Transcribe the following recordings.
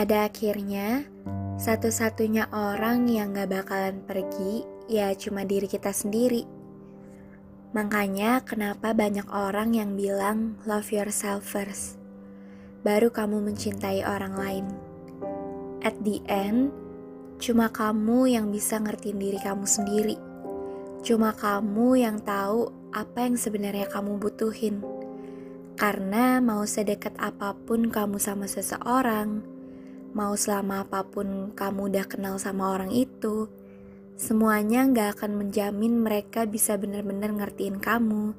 Pada akhirnya, satu-satunya orang yang gak bakalan pergi ya cuma diri kita sendiri. Makanya kenapa banyak orang yang bilang love yourself first. Baru kamu mencintai orang lain. At the end, cuma kamu yang bisa ngertiin diri kamu sendiri. Cuma kamu yang tahu apa yang sebenarnya kamu butuhin. Karena mau sedekat apa pun kamu sama seseorang, Mau selama apa pun kamu udah kenal sama orang itu, semuanya gak akan menjamin mereka bisa benar-benar ngertiin kamu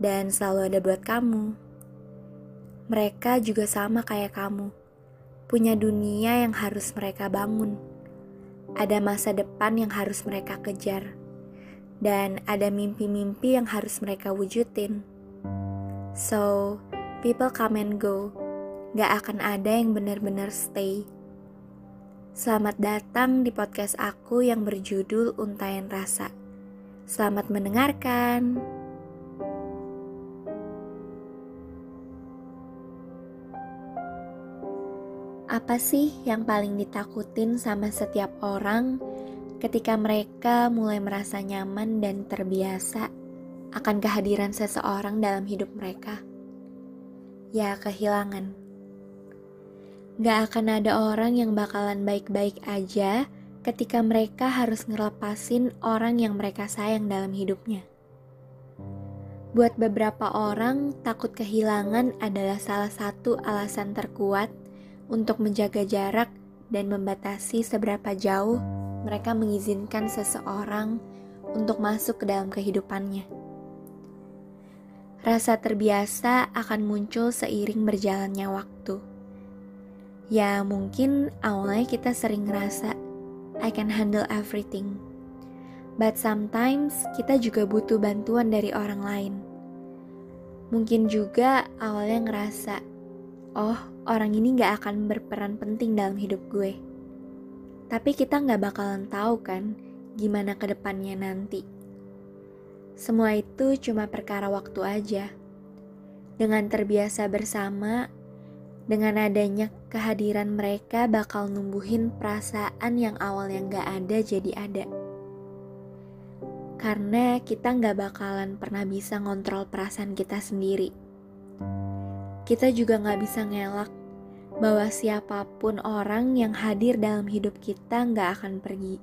dan selalu ada buat kamu. Mereka juga sama kayak kamu, punya dunia yang harus mereka bangun. Ada masa depan yang harus mereka kejar, dan ada mimpi-mimpi yang harus mereka wujudin. So, people come and go gak akan ada yang benar-benar stay. Selamat datang di podcast aku yang berjudul Untayan Rasa. Selamat mendengarkan. Apa sih yang paling ditakutin sama setiap orang ketika mereka mulai merasa nyaman dan terbiasa akan kehadiran seseorang dalam hidup mereka? Ya, kehilangan. Gak akan ada orang yang bakalan baik-baik aja ketika mereka harus ngelepasin orang yang mereka sayang dalam hidupnya. Buat beberapa orang, takut kehilangan adalah salah satu alasan terkuat untuk menjaga jarak dan membatasi seberapa jauh mereka mengizinkan seseorang untuk masuk ke dalam kehidupannya. Rasa terbiasa akan muncul seiring berjalannya waktu Ya mungkin awalnya kita sering ngerasa I can handle everything. But sometimes kita juga butuh bantuan dari orang lain. Mungkin juga awalnya ngerasa, oh orang ini gak akan berperan penting dalam hidup gue. Tapi kita gak bakalan tahu kan gimana ke depannya nanti. Semua itu cuma perkara waktu aja. Dengan terbiasa bersama, dengan adanya kehadiran mereka bakal numbuhin perasaan yang awalnya gak ada jadi ada. Karena kita gak bakalan pernah bisa ngontrol perasaan kita sendiri. Kita juga gak bisa ngelak bahwa siapa pun orang yang hadir dalam hidup kita gak akan pergi.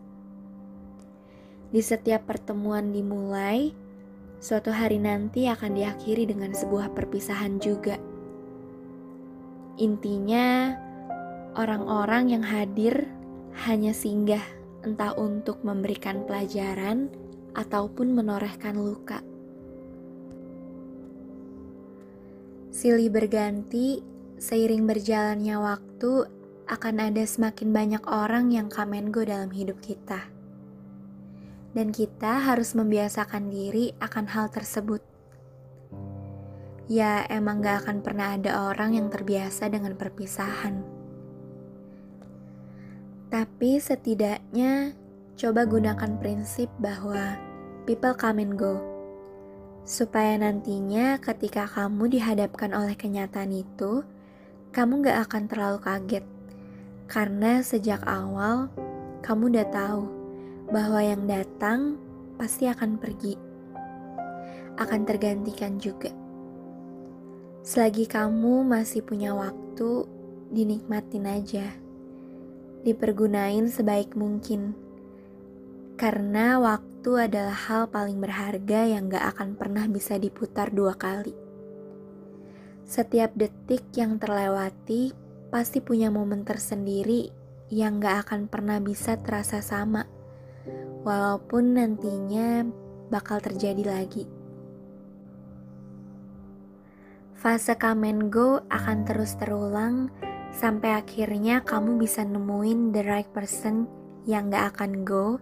Di setiap pertemuan dimulai, suatu hari nanti akan diakhiri dengan sebuah perpisahan juga. Intinya, orang-orang yang hadir hanya singgah, entah untuk memberikan pelajaran ataupun menorehkan luka. Silih berganti, seiring berjalannya waktu, akan ada semakin banyak orang yang kamen go dalam hidup kita. Dan kita harus membiasakan diri akan hal tersebut ya emang gak akan pernah ada orang yang terbiasa dengan perpisahan. Tapi setidaknya coba gunakan prinsip bahwa people come and go. Supaya nantinya ketika kamu dihadapkan oleh kenyataan itu, kamu gak akan terlalu kaget. Karena sejak awal, kamu udah tahu bahwa yang datang pasti akan pergi. Akan tergantikan juga. Selagi kamu masih punya waktu, dinikmatin aja. Dipergunain sebaik mungkin. Karena waktu adalah hal paling berharga yang gak akan pernah bisa diputar dua kali. Setiap detik yang terlewati pasti punya momen tersendiri yang gak akan pernah bisa terasa sama, walaupun nantinya bakal terjadi lagi. Fase come and go akan terus terulang sampai akhirnya kamu bisa nemuin the right person yang gak akan go,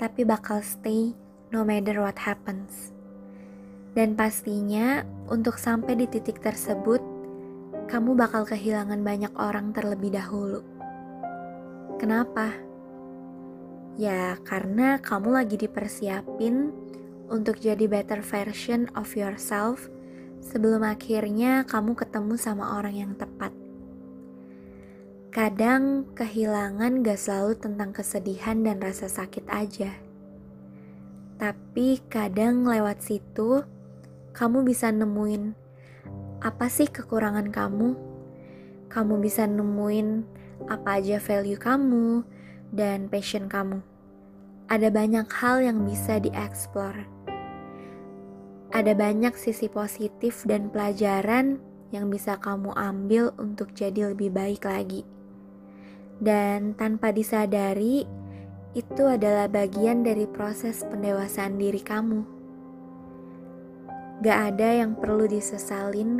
tapi bakal stay no matter what happens. Dan pastinya untuk sampai di titik tersebut, kamu bakal kehilangan banyak orang terlebih dahulu. Kenapa? Ya, karena kamu lagi dipersiapin untuk jadi better version of yourself sebelum akhirnya kamu ketemu sama orang yang tepat. Kadang kehilangan gak selalu tentang kesedihan dan rasa sakit aja. Tapi kadang lewat situ, kamu bisa nemuin apa sih kekurangan kamu. Kamu bisa nemuin apa aja value kamu dan passion kamu. Ada banyak hal yang bisa dieksplor ada banyak sisi positif dan pelajaran yang bisa kamu ambil untuk jadi lebih baik lagi. Dan tanpa disadari, itu adalah bagian dari proses pendewasaan diri kamu. Gak ada yang perlu disesalin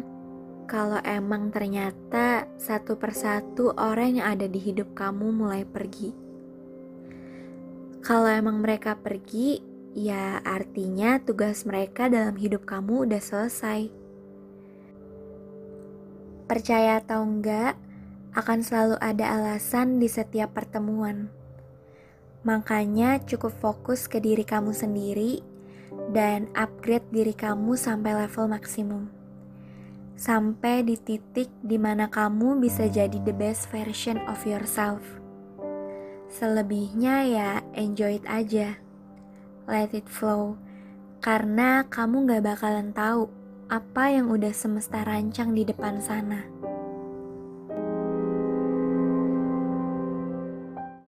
kalau emang ternyata satu persatu orang yang ada di hidup kamu mulai pergi. Kalau emang mereka pergi, ya artinya tugas mereka dalam hidup kamu udah selesai. Percaya atau enggak, akan selalu ada alasan di setiap pertemuan. Makanya cukup fokus ke diri kamu sendiri dan upgrade diri kamu sampai level maksimum. Sampai di titik di mana kamu bisa jadi the best version of yourself. Selebihnya ya enjoy it aja let it flow. Karena kamu gak bakalan tahu apa yang udah semesta rancang di depan sana.